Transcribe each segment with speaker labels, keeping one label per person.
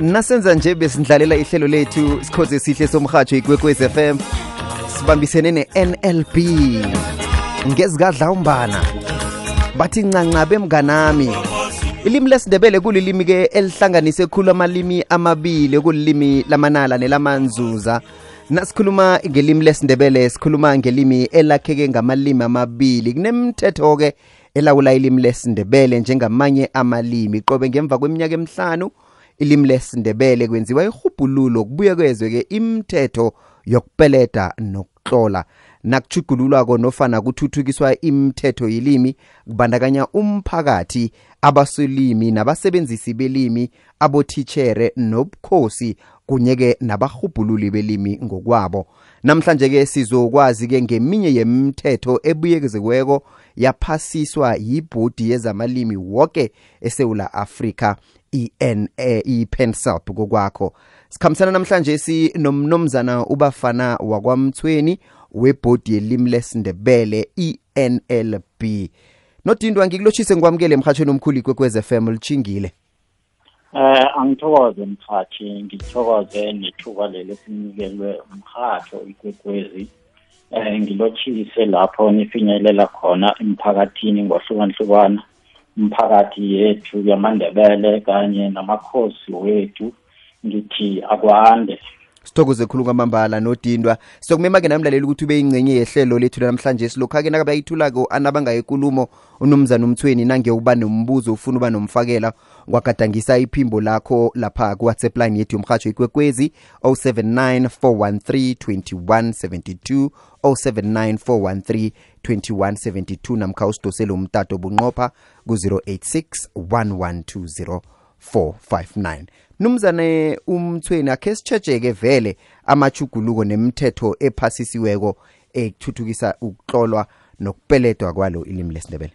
Speaker 1: nasenza nje besindlalela ihlelo lethu sikhoze sihle somhatsho ikwekwez FM sibambisene ne-NLB ngezikadla umbana bathi ncancabe mnganami ilimi lesindebele kulilimi ke elihlanganise khulu amalimi amabili okulilimi lamanala nelamanzuza. Nasikhuluma ngelimi lesindebele sikhuluma ngelimi elakheke ngamalimi amabili. Kunemithetho ke elawula ilimi lesindebele njengamanye amalimi. Qobe ngemva kweminyaka emihlanu ilimi lesindebele kwenziwa ihubhululo kubuyekezwe ke imithetho yokupeleda nokutlola nakuchugululwako nofana kuthuthukiswa imithetho yelimi kubandakanya umphakathi abasolimi nabasebenzisi belimi abothichere nobukhosi kunye-ke nabahubhululi belimi ngokwabo. Namhlanje-ke sizokwazi-ke ngeminye yemithetho ebuyekeziweko yaphasiswa yibhodi yezamalimi woke esewula afrika i-pensap kokwakho sikhambisana namhlanje sinomnomzana ubafana wakwamthweni webhodi yelimi lesindebele i-nlb nodindwa ngikulotshise ngikwamukele emhatshweni omkhulu ikwekwez FM lichingile
Speaker 2: Eh angithokoze mkhathi ngithokoze nethuba leli esinikelwe umkhatho ikwekwezi. Eh ngilotshise lapho nifinyelela khona emphakathini ngohlukahlukana. Umphakathi yethu yamandebele kanye namakhosi wethu ngithi akwande.
Speaker 1: Sithokoze khulu kwamambala nodindwa. Sizokumema-ke namlaleli ukuthi ube yingcenye yehlelo lethu namhlanje silokhu-ke nakabe ayithulako anabangayo ikulumo unumzana umthweni nange uba nombuzo ufuna uba nomfakela kwagadangisa iphimbo lakho lapha ku-whatsapp line yethu yomhatsho ikwekwezi 079 413 2172 079 413 2172 namkha usidosele umtato bunqopha ku-086 1120 459 numzane umthweni akhe sitshejeke vele amachuguluko nemithetho ephasisiweko ekuthuthukisa ukuhlolwa nokupeledwa kwalo ilimi lesindebele.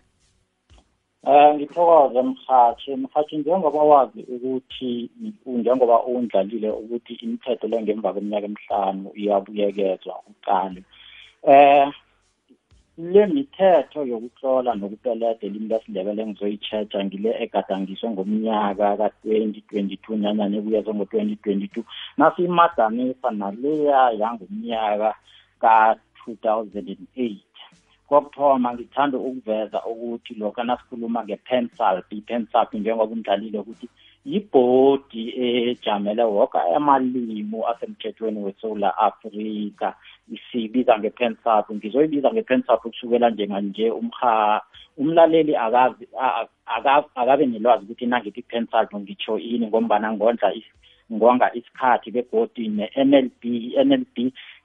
Speaker 2: Eh ngithokoze mhathi mhathi njengoba wazi ukuthi njengoba undlalile ukuthi imithetho le ngemva kweminyaka emihlanu iyabuyekezwa uqale. Eh le mithetho yokuhlola nokupeleda elimi lesindebele engizoyi-checha ngile egadangiswe ngomnyaka ka-2022 nanyana ebuyezwe ngo-2022 nasiyimadanisa naleya yangomnyaka ka-2008 kokuthoma ngithanda ukuveza ukuthi lokho nasikhuluma nge-pensalt i-pensalt njengoba undlalile ukuthi yibhodi ejamele woke amalimi asemthethweni wesouth africa siyibiza nge-pensap ngizoyibiza nge-pensap kusukela njenganje. Umha umlaleli akazi akabe nelwazi ukuthi nangithi i-pensap ngitsho ini ngombana ngondla ngonga isikhathi begodi ne-NLB i-NLB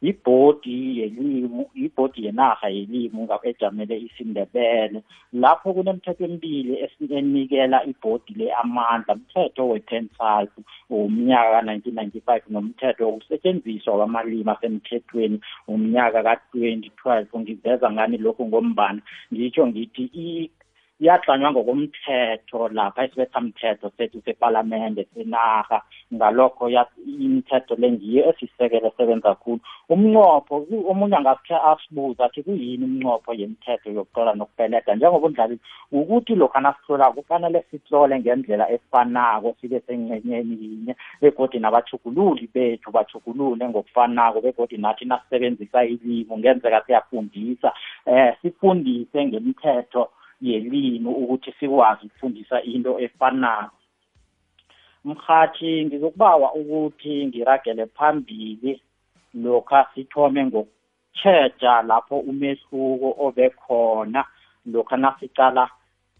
Speaker 2: yibhodi yelimu yibhodi yenarha yelimu ejamele isindebele. Lapho kunemithetho emibili enikela ibhodi le amandla umthetho we-pensalt womnyaka ka-1995 nomthetho wokusetshenziswa kwamalimi asemthethweni womnyaka ka-2012 ngiveza ngani lokhu ngombana? Ngitsho ngithi yaklanywa ngokomthetho lapha isibethamthetho sethu sepalamende senarha. Ngalokho imithetho le ngiyo esisekelo sebenza khulu. Umnqopho omunye angasikhe asibuza athi kuyini umnqopho yemithetho yokuhlola nokupeleda njengoba undlalile ukuthi lokhu nasihlolako kufanele sihlole ngendlela efanako sibe sengcenyeni yinye begodi nabachugululi bethu bachugulule ngokufanako begodi nathi nasisebenzisa ilimi ngenzeka siyafundisa um sifundise ngemithetho yelimi ukuthi sikwazi ukufundisa into efanayo mhathi ngizokubawa ukuthi ngiragele phambili lokha sithome ngokutjheja lapho umehluko obekhona lokha nasicala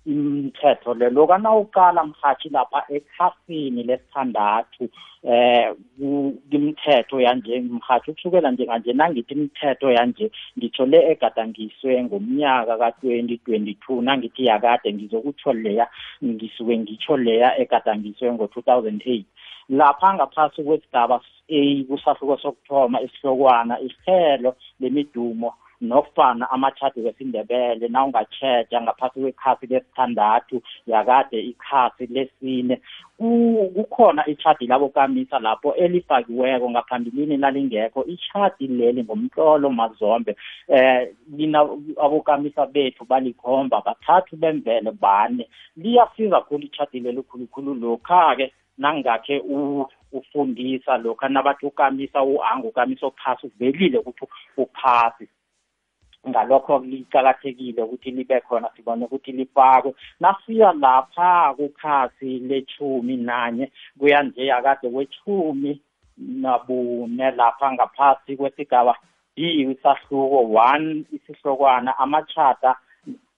Speaker 2: imithetho le loka nawuqala mhathi lapha ekhasini lesithandathu eh imithetho yanje mhathi ukusukela njenganje nangithi imithetho yanje ngitsho le egadangiswe ngomnyaka ka-2022 nangithi yakade ngizokutsho leya ngisuke ngitsho leya egadangiswe ngo-2008 lapha ngaphasi kwesigaba a kusahluko sokuthoma isihlokwana isihelo lemidumo nofana amachati wesindebele nawungatjheja ngaphasi kwekhasi lesithandathu yakade ikhasi lesine kukhona ichadi labokamisa lapho elifakiweko ngaphambilini nalingekho. Ichadi leli ngomtlolo mazombe eh lina abokamisa bethu balikhomba bathathu bemvele bane. Liyasiza khulu ichadi leli khulukhulu lokha-ke nangakhe ufundisa lokha nabathi ukamisa u-anga ukamisa ophasi uvelile ukuthi uphasi. Ngalokho licakathekile ukuthi libe khona sibone ukuthi lifakwe. Nasiya lapha kukhasi lechumi nanye kuya nje akade kwechumi nabune lapha ngaphasi kwesigaba B isahluko 1 isihlokwana amachata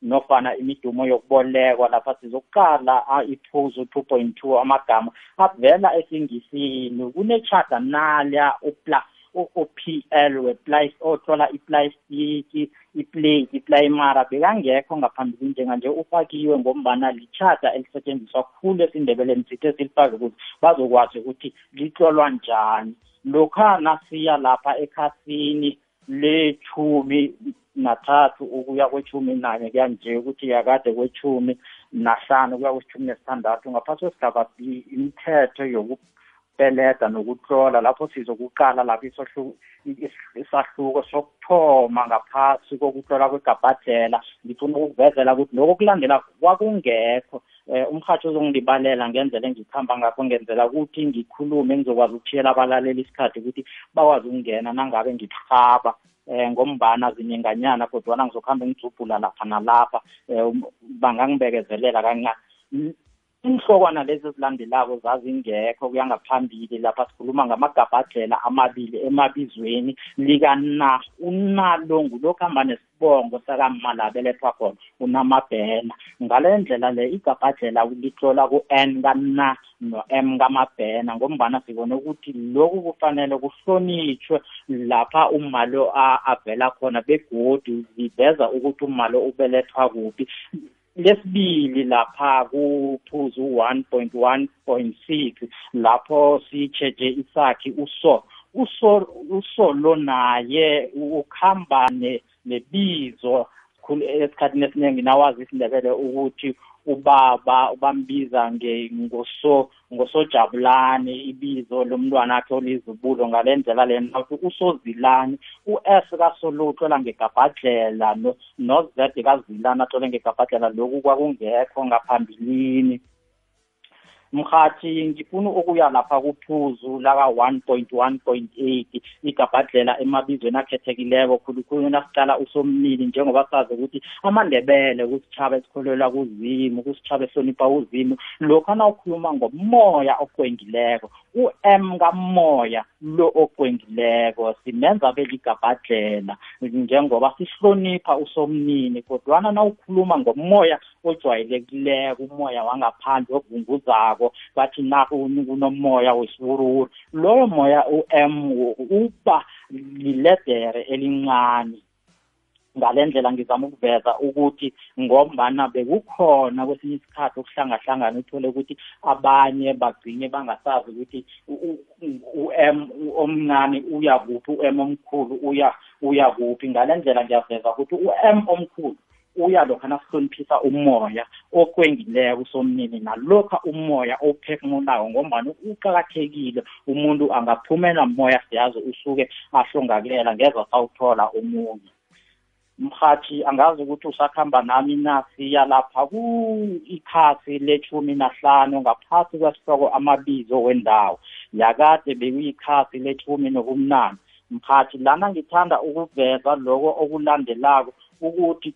Speaker 2: nofana imidumo yokubolekwa lapha sizokuqala iphuzu 2.2 amagama avela esingisini. Kunechata nalya upla o-PL weplay othola iplastiki iplate iplayimara bekangekho ngaphambili njenganje. Ufakiwe ngombana lichata elisetshenziswa khulu esindebeleni sithe silifake ukuthi bazokwazi ukuthi litlolwa njani. Lokha nasiya lapha ekhasini lechumi nathathu ukuya kwechumi nanye kuyanje ukuthi yakade kwechumi nahlanu kuya kwechumi nesithandathu ngaphasi kwesigaba b imithetho peleda nokutlola lapho sizokuqala lapho isahluko sokuthoma ngaphasi kokutlola kwegabhadlela ngifuna ukukuvezela ukuthi lokho kulandela kwakungekho um umhatsho uzongilibalela ngendlela engikhamba ngakho ngenzela ukuthi ngikhulume ngizokwazi ukuthiyela abalaleli isikhathi ukuthi bakwazi ukungena nangabe ngikuhaba um ngombana zininganyana kodwana ngizokuhamba ngijubhula lapha nalapha um bangangibekezelela kancane inhlokwana lezi ezilandelako zazingekho kuya ngaphambili lapha sikhuluma ngamagabhadlela amabili emabizweni likana unalo ngulokhu hamba nesibongo sakamma belethwa khona unamabhena. Ngale ndlela le igabhadlela litlola ku-n kana no-m kamabhena ngombana sibone ukuthi lokhu kufanele kuhlonitshwe lapha umalo avela khona begodi liveza ukuthi umalo ubelethwa kuphi. Lesibili lapha kuphuzu 1.1.6 lapho sicheje isakhi uso uso usolo naye ukhamba nebizo esikhathini esiningi nawazi isindebele ukuthi ubaba bambiza ngoso ngosojabulane ibizo lomntwana akhe olizibulo ngale ndlela lena uthi usozilani u-s kasolutho ela ngegabhadlela no-z kazilani athole ngegabhadlela. Lokhu kwakungekho ngaphambilini. Mhathi ngifuna ukuya lapha kuphuzu laka 1.1.8 igabhadlela emabizweni akhethekileko khulukhulu nasiqala usomnili njengoba sazi ukuthi amandebele kusitshaba esikholelwa kuzimu kusitshaba ehlonipha uzimu. Lokhu nawukhuluma ngomoya okwengileko u-m kamoya lo okwengileko simenza beligabhadlela njengoba sihlonipha usomnini kodwana nawukhuluma ngomoya ojwayelekileko umoya wangaphandle ovunguzako bathi naku kunomoya wesiwuruwuru. Loyo moya u-m uba liledere elincane. Ngale ndlela ngizama ukuveza ukuthi ngombana bekukhona kwesinye isikhathi ukuhlangahlangana uthole ukuthi abanye bagcine bangasazi ukuthi u-m omncane uya kuphi u-m omkhulu uya uya kuphi. Ngale ndlela ngiyaveza ukuthi u-m omkhulu uya lokha nasihloniphisa umoya okwengileko somnini nalokha umoya ophefumulako ngombani uqakathekile umuntu angaphumela moya siyazi usuke ahlongakela ngeza sawuthola omunye. Mhathi angazi ukuthi usakhamba nami nasiya lapha ku-ikhasi lechumi nahlanu ngaphasi kwesihloko amabizo wendawo. Yakade bekuyikhasi lechumi nobumnani mhathi lana ngithanda ukuveza loko okulandelako ukuthi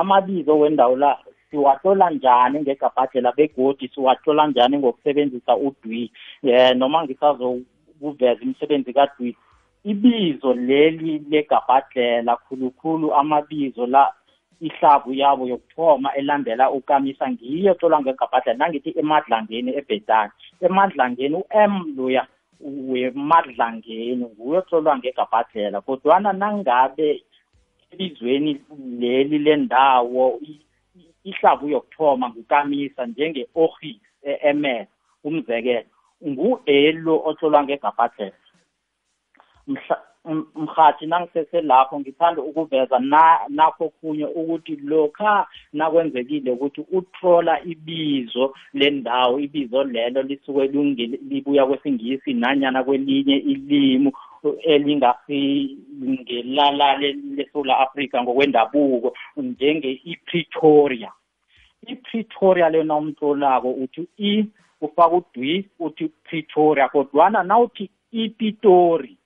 Speaker 2: amabizo wendawo la siwathola njani ngegabhadlela begodi siwathola njani ngokusebenzisa udwi um noma ngisazokuveza imisebenzi kadwi. Ibizo leli legabhadlela khulukhulu amabizo la ihlabu yabo yokuthoma elandela ukamisa ngiyo tholwa ngegabhadlela nangithi emadlangeni ebhetani emadlangeni u-m loya wemadlangeni nguyo tholwa ngegabhadlela kodwana nangabe elizweni leli lendawo ihlavu yokuthoma ngukamisa njenge-orhis e-ms umzekelo ngu-elo otholwa ngegabhadlela mhathi nangiseselapho ngithanda ukuveza na nakho khunye ukuthi lokha nakwenzekile ukuthi uthola ibizo lendawo ibizo lelo lisuke libuya kwesingisi nanyana kwelinye ilimi elingasingelala leSouth Africa ngokwendabuko njenge iPretoria. iPretoria lena umtlolako uthi i ufaka udwi uthi pretoria kodwana nawuthi ipitori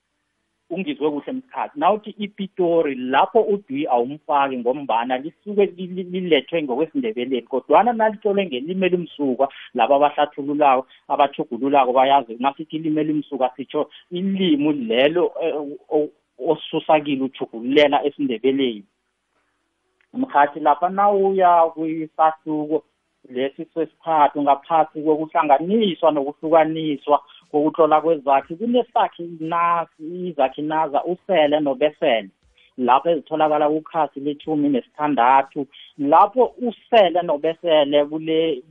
Speaker 2: ungizwe kuhle mkhathi nawuthi ipitori lapho udwi awumfaki ngombana lisuke lilethwe ngokwesindebeleni kodwana nalitlolwe ngelimi elimsuka laba abahlathululako abathugululako bayazi nasithi ilimi elimsuka sitsho ilimi lelo eh, osusa kilo uthugululela esindebeleni. Mkhathi lapha nawuya kwisahluko lesi sesithathu ngaphansi kokuhlanganiswa nokuhlukaniswa kokutlola kwezakhi kunesakhi nasi izakhi naza usele nobesele. Lapho ezitholakala kukhasi lethumi nesithandathu lapho usele nobesele kule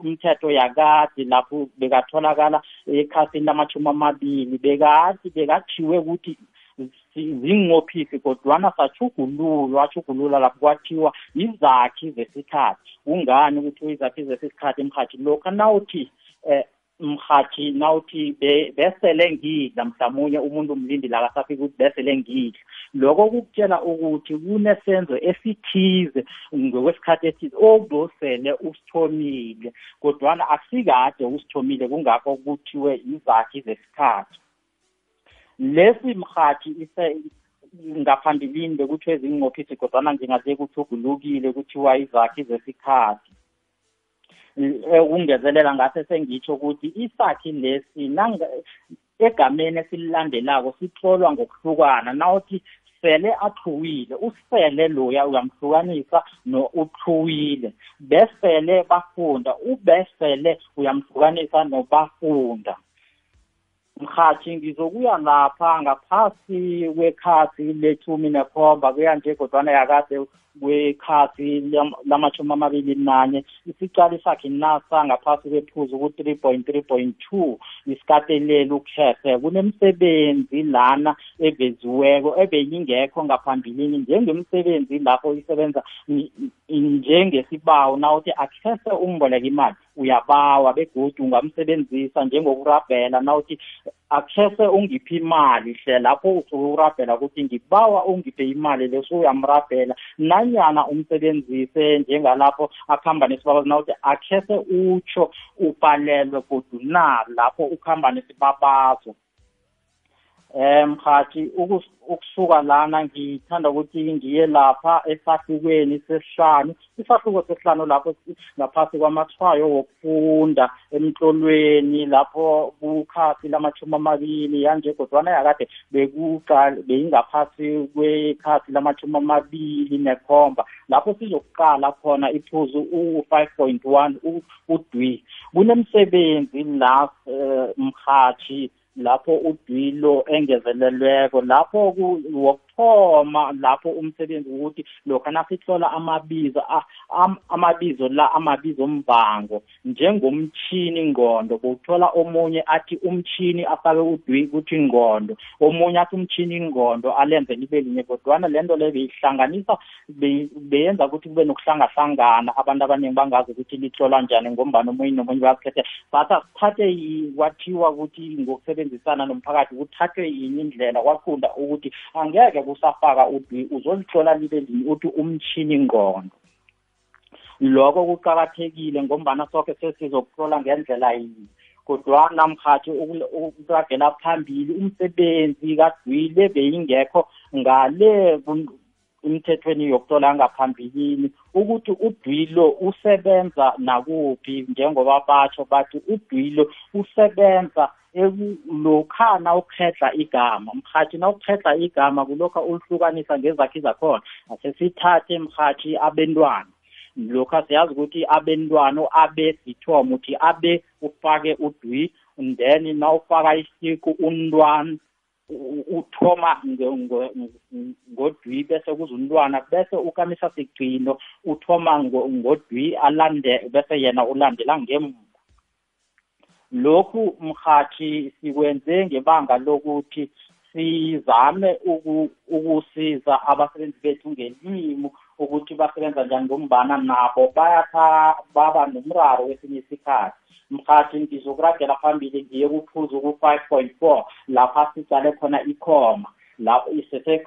Speaker 2: kumthetho yakade lapho bekatholakala ekhasini lamashumi amabili bekade bekathiwe ukuthi zinqophisi kodwana sachugululwa achugulula lapho kwathiwa izakhi zesikhathi. Kungani kuthiwa izakhi zesikhathi emhathi lokhu nawuthi um mhathi nawuthi besele ngidla mhlawumunye umuntu umlindi la kasafika ukuthi besele ngidla. Lokho kukutshela ukuthi kunesenzo esithize ngokwesikhathi esithize obosele usithomile kodwana akusikade usithomile kungakho kuthiwe izakhi zesikhathi. Lesi mhathi ngaphambilini bekuthiwe zinqophisi kodwana njengaze kuthugulukile kuthiwa izakhi zesikhathi. Ukungezelela ngase sengitsho ukuthi isakhi lesi egameni esililandelako sitlolwa ngokuhlukana. Nawuthi sele athuwile usele loya uyamhlukanisa no uthuwile. Besele bafunda ubesele uyamhlukanisa nobafunda. Mhathi ngizokuya lapha ngaphasi kwekhasi lethumi nekhomba kuya nje kodwana yakade kwekhasi lamashumi amabili nanye isicalo sakhe nasa ngaphasi kwephuzu ku-three point three point two isikateleli ukhethe. Kunemsebenzi lana eveziweko ebeyingekho ngaphambilini njengemisebenzi lapho isebenza njengesibawo nawuthi akhethe umboleka imali uyabawa begodu ungamsebenzisa njengokurabhela nawuthi akhese ungiphe imali hle lapho usuke urabhela ukuthi ngibawa ungiphe imali leso uyamrabhela nanyana umsebenzise njengalapho akuhamba nesibabazo nawuthi akhese utsho ubhalelwe kodwa na lapho ukuhamba nesibabazo. Um mhathi ukusuka lana ngithanda ukuthi ngiye lapha esahlukweni sesihlanu isahluko sesihlanu lapho ngaphasi kwamathwayo wokufunda emtlolweni lapho kukhasi lamachumi amabili yanje kodwana yakade beyingaphasi kwekhasi lamachumi amabili nekhomba lapho sizokuqala khona iphuzu u-five point one udwi kunemsebenzi la um mhathi lapho udwilo engezelelweko lapho wokuthoma lapho umsebenzi ukuthi lokho nasihlola amabizo amabizo la amabizo mvango njengomtshini ngqondo bowuthola omunye athi umtshini afake udwi kuthi ngqondo omunye athi umtshini ngqondo alenze libe linye kodwana le nto leyo beyihlanganisa beyenza ukuthi kube nokuhlangahlangana abantu abaningi bangazi ukuthi lihlolwa njani ngombani omunye nomunye bayakhethe batha sithathe kwathiwa ukuthi ngokusebenzisana nomphakathi kuthathwe yinye indlela kwafunda ukuthi angeke kusafaka udwi uzolihlola libe linye uthi umtshini ngqondo. Lokho kuqakathekile ngombana sonke sesizokuhlola ngendlela yinye kodwana mhathi ukuragela phambili umsebenzi kadwile beyingekho ngale emthethweni yokuhlola ngaphambilini ukuthi udwilo usebenza nakuphi njengoba batsho bathi udwilo usebenza lokha nawukhetla igama. Mhathi nawukhetla igama kulokha ulihlukanisa ngezakhi zakhona asesithathe mhathi abentwana. Lokha siyazi ukuthi abentwana abe sithomo uthi abe ufake udwi then nawufaka isiku untwana uthoma ngodwi bese kuza umntwana bese ukamisa sigcino uthoma ngodwi alande bese yena ulandela ngemva. Lokhu mhathi sikwenze ngebanga lokuthi sizame ukusiza abasebenzi bethu ngelimi. Ukuthi basebenza njani ngombana nabo bayatha baba nomraro wesinye isikhathi. Mhathi ngizokuragela phambili ngiye kuphuzu ku-five point four lapha sicale khona ikhoma. Lapho isese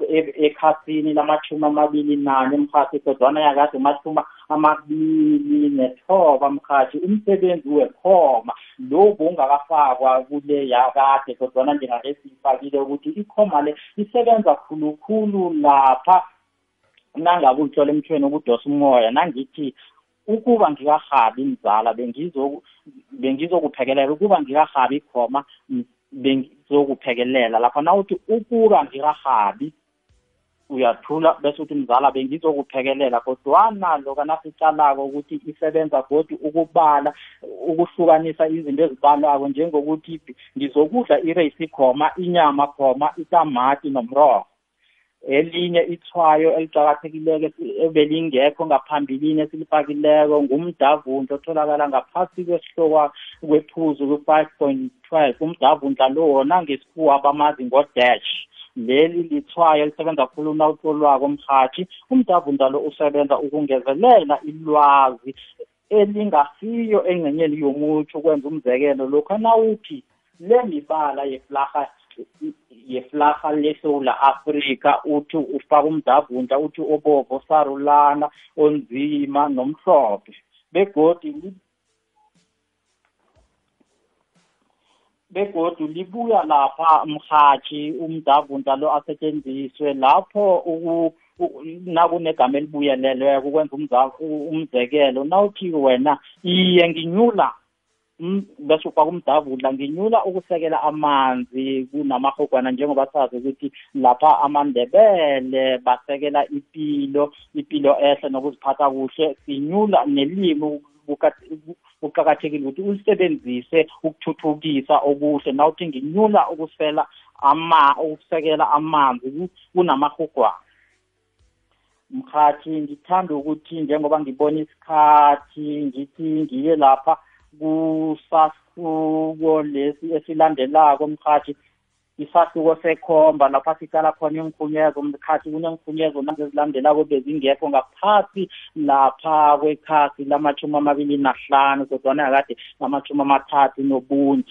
Speaker 2: ekhasini lamashumi amabili nane mhathi kodwana yakade mashumi amabili nethoba mhathi umsebenzi wekhoma. Lo bongakafakwa kule yakade kodwana njengake siyifakile ukuthi ikhoma le isebenza khulukhulu lapha nangabe ulithola emthweni ukudosa umoya nangithi ukuba ngikahabi mzala bengizokuphekelela ukuba ngikahabi khoma bengizokuphekelela lapha nawuthi ukuba ngikahabi uyathula bese uthi mzala bengizokuphekelela kodwana loka nasicalako ukuthi isebenza godi ukubala ukuhlukanisa izinto ezibalwako njengokuthi ngizokudla ireyisi khoma inyama khoma itamati nomrorho. Elinye ithwayo eliqakathekileko ebelingekho ngaphambilini esilifakileko ngumdavundla otholakala ngaphasi kwesihlokwa kwephuzu kwi-five point twelve umdavundla lo wona ngesikhuwa bamazi ngo-dash. Leli lithwayo elisebenza khulu nawutlolwako mhathi umdavundla lo usebenza ukungezelela ilwazi elingasiyo engcenyeni yomutsho ukwenza umzekelo lokhu nawuthi le mibala yeflarha yeflarha lesewula afrika uthi ufaka umdavunta uthi obovu osarulana onzima nomhlophe. Begodi begodu libuya lapha mhathi umdavunta lo asetshenziswe lapho nakunegama elibuyelelweko ukwenza umzekelo. Nawuthi wena iye nginyula bese ufaka umdavudla nginyula ukusekela amanzi kunamahogwana njengoba sazi ukuthi lapha amandebele basekela ipilo ipilo ehle nokuziphatha kuhle. Sinyula nelimi kuqakathekile ukuthi ulisebenzise ukuthuthukisa okuhle. Nawuthi nginyula ukusela ama ukusekela amanzi kunamahogwana. Mkhathi ngithanda ukuthi njengoba ngibona isikhathi ngithi ngiye lapha kusahluko lesi esilandelako mkhathi isahluko sekhomba lapha siqala khona inkhunyezo mkhathi kunenkhunyezo nazezilandelako bezingekho ngaphasi lapha kwekhasi lamashumi amabili nahlanu kodwana yakade namashumi amathathu nobunye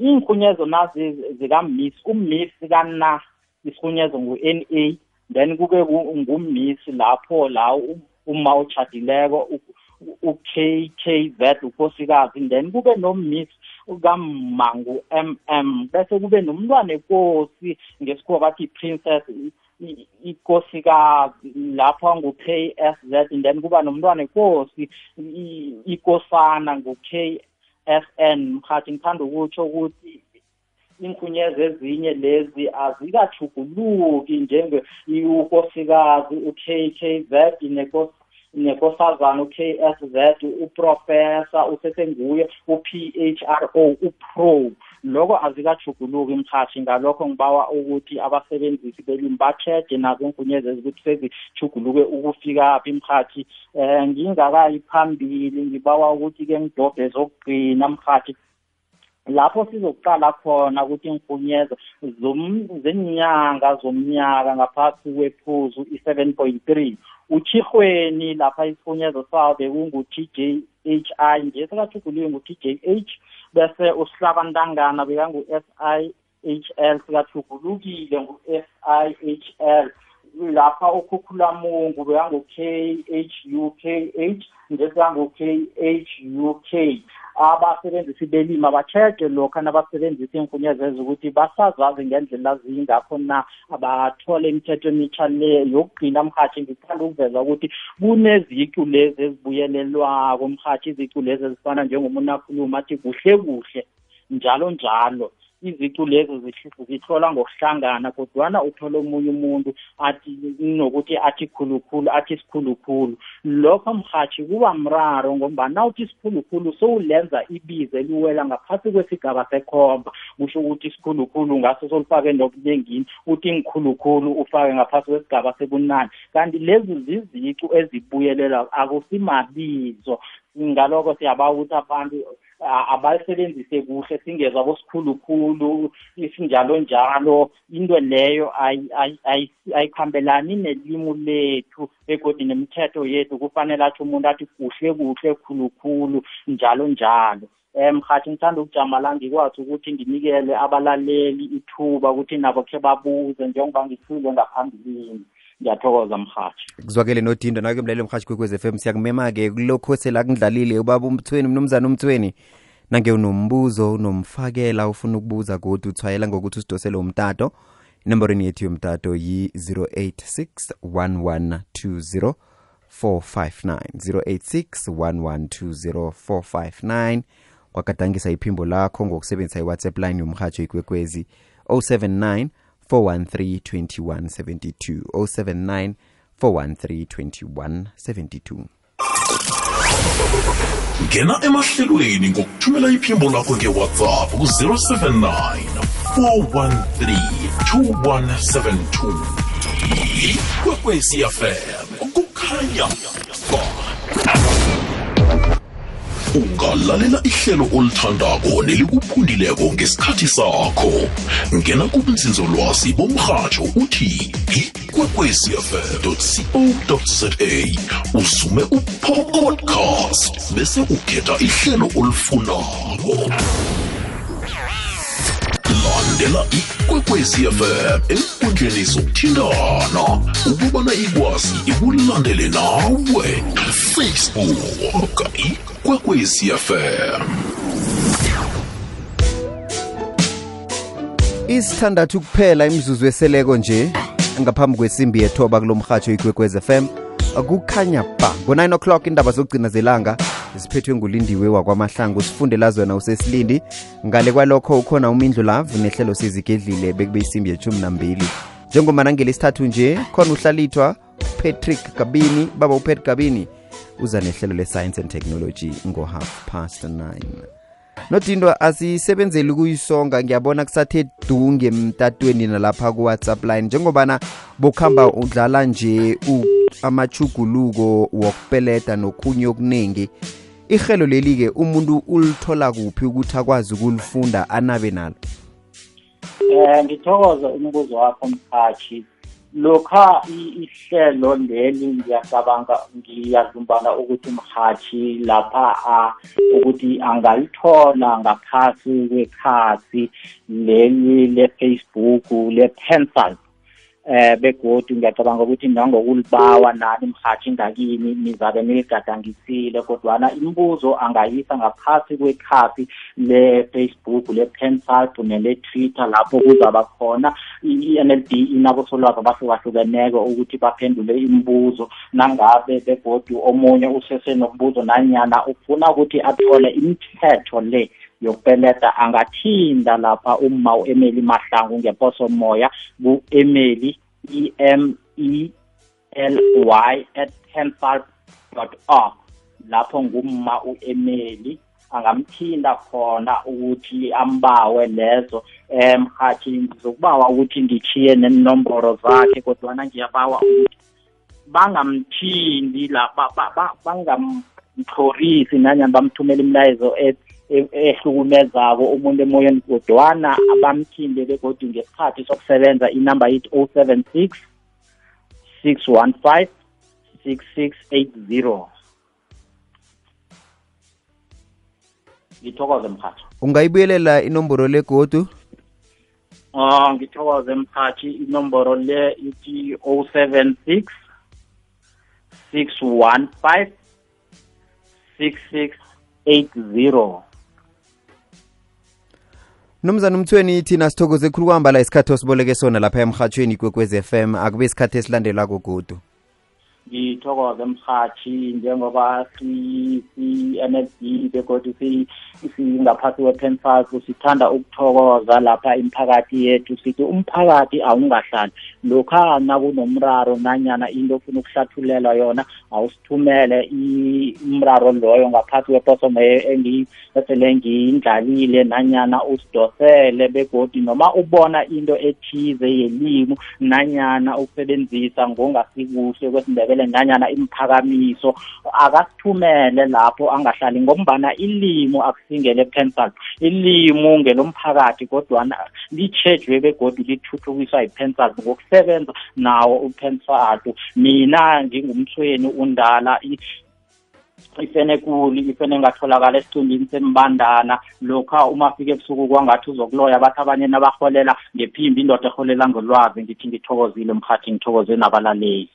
Speaker 2: iy'nkhunyezo nazi zikamisi umisi kana isihunyezo ngu-n a then kube ngumisi lapho la uma utshadileko u-KKZ unkosikazi then kubenomiss kamangu MM bese kube nomntwana enkosi ngesikhuwa bathi princess ikosikazi lapha ngu-KSZ then kuba nomntwana enkosi ikosana ngu-KSN mhathi ngithanda ukutsho ukuthi inkhunyezo ezinye lezi azikachuguluki njenge ukosikazi u-KKZ nekosi nekosazana u-KSZ uprofessor usesenguye u-PHRO upro lokho azikajuguluki mhathi ngalokho ngibawa ukuthi abasebenzisi belimi bacheje nazo ingunyezezi ukuthi sezijuguluke ukufikaphi mhathi um ngingakayi phambili ngibawa ukuthi-ke ngidobhe zokugcina mhathi lapho sizokuqala khona ukuthi inkunyezo zenyanga zomnyaka ngaphasi kwephuzu i-seven point three. Uchirhweni lapha isifunyezo sawo bekungu-t j h i nje sekathuguliwe ngu-t j h bese usihlabantangana bekangu-s i h l sikathugulukile ngu-s i h l. Lapha ukhukhulamungu bekangu-k h u k h nje sekangu-k h u k. abasebenzisi belimi abacheje lokho nabasebenzisa iy'nkunyezezo ukuthi basazazi ngendlela zingakho na. Abathole imithetho emitsha le yokugcina mhathi ngithanda ukuveza ukuthi kunezicu lezi ezibuyelelwako mhathi izicu lezi ezifana njengomuntu akhuluma athi kuhle kuhle njalo njalo. Izicu lezo zihlola ngokuhlangana kodwana uthola omunye umuntu athi nokuthi athi khulukhulu athi sikhulukhulu. Lokho mhathi kuba mraro ngombana nawuthi sikhulukhulu sowulenza ibizo eliwela ngaphasi kwesigaba sekhomba. Kusho ukuthi isikhulukhulu ngaso solifake nobunengini uthi ngikhulukhulu ufake ngaphasi kwesigaba sebunani kanti lezi zizicu ezibuyelela akusimabizo ngalokho siyabawa ukuthi abantu abalisebenzise kuhle singezwa bosikhulukhulu isinjalo njalo into leyo ayikhambelani nelimi lethu begodi nemithetho yethu. Kufanele athi umuntu athi kuhle kuhle khulukhulu njalo njalo. Um mhathi ngithanda ukujama la ngikwazi ukuthi nginikele abalaleli ithuba ukuthi nabo khe babuze njengoba ngifile ngaphambilini. Ngiyathokoza mhathi
Speaker 1: kuzwakele nodindo nake mlaleli mhathi kwekwez f m siyakumema-ke kulokho sela kundlalile ubaba umthweni mnumzana umthweni. Nange unombuzo unomfakela ufuna ukubuza kodwa uthwayela ngokuthi usidosele umtato. Inomborweni yethu yomtato yi-086 1120 459 086 1120 kwagadangisa iphimbo lakho ngokusebenzisa iwhatsapp line yomhatsho ikwekwezi 079 413 2172 079 413 2172
Speaker 3: ngena emahlelweni ngokuthumela iphimbo lakho ngewhatsapp ku-079 413 2172 ikwekwecfm kukhanya ungalalela ihlelo olithandako nelikuphundileko ngesikhathi sakho. Ngena kubunzinzolwazi bomrhatsho uthi ikwekwecfm co za usume upodcast bese ukhetha ihlelo olifunako. Landela ikwekwezi fm enkundleni zokuthintana ukubana ikwazi ikulandele nawe. Facebook ikwekwezi fm
Speaker 1: isithandathu kuphela imzuzu eseleko nje ngaphambi kwesimbi yethoba kulo mrhatsho ikwekwez fm kukhanya ba ngo-9 o'clock indaba zokugcina zelanga ziphethwe ngulindiwe wakwamahlangu sifundela zona usesilindi. Ngale kwalokho ukhona umindlu lavu nehlelo sizigedlile bekube isimbi yeshumi nambili njengomana ngelesithathu nje khona uhlalithwa patrick gabini baba upet gabini uza nehlelo le-science and technology ngo-half past 9 nodindo asisebenzeli ukuyisonga. Ngiyabona kusathe du ngemtatweni nalapha ku-whatsapp line njengobana bokuhamba udlala nje amachuguluko wokupeleda nokhunye okuningi ihelo leli-ke umuntu ulithola kuphi ukuthi akwazi ukulifunda anabe nalo?
Speaker 2: Um ngithokoza umbuzo wakho mkhathi. Lokha ihlelo leli ngiyacabanga ngiyazumbana ukuthi mhathi lapha ukuthi angalithola ngaphasi kwekhasi leli le-facebook le-pencil. Eh begodu ngiyacabanga ukuthi nangokulibawa nani mhathi ngakini nizabe niligadangisile kodwana imibuzo angayisa ngaphasi kwekhasi le-facebook le-pensalt nele-twitter lapho kuzaba khona i-nld inabosolwazi abahlukahlukeneko ukuthi baphendule imibuzo. Nangabe begodu omunye usesenombuzo nanyana ufuna ukuthi athole imithetho le yokupeleda angathinda lapha umma u-emeli mahlangu ngeposomoya ku-emeli e m e l y at pensal dot org. Lapho ngumma u-emeli angamthinda khona ukuthi ambawe lezo um hathi ngizokubawa ukuthi ngithiye nenomboro zakhe kodwana ngiyabawa ukuthi bangamthindi la bangamtlhorisi nanyana bamthumela imilayezo ehlukumezako umuntu emoyeni kodwana abamthinde begodwa ngesikhathi sokusebenza inumber yithi 076 615 6680 ngithokoze mphathi
Speaker 1: ungayibuyelela inomboro legodu
Speaker 2: um ngithokoze mphathi inomboro le ithi 076 615 6680
Speaker 1: mnumzana umthweni thina sithokoze khulu kwahamba la isikhathi osiboleke sona lapha emhathweni kwekwez FM akube isikhathi esilandelako godu.
Speaker 2: Ngithokoze mhathi njengoba si-NLB begodwa singaphasi kwe-pensas sithanda ukuthokoza lapha imiphakathi yethu. Sithi umphakathi awungahlali. Lokha nakunomraro nanyana into ofuna ukuhlathulelwa yona awusithumele umraro loyo ngaphasi kweposomo esele ngiyindlalile nanyana usidosele begodi noma ubona into ethize yelimu nanyana ukusebenzisa ngongasikuhle kwesindebele nanyana imiphakamiso akasithumele lapho angahlali ngombana ilimo akusingele pencil ilimo ngelomphakathi kodwana litshejwe begodu lithuthukiswa yipencil ngokusebenza nawo upencil mina ngingumthweni undala ifenekuli ifene engatholakala esicumbini sembandana. Lokha uma afike ebusuku kwangathi uzokuloya bathi abanye nabaholela ngephimbi indoda eholela ngolwazi ngithi ngithokozile mhathi ngithokoze nabalaleli.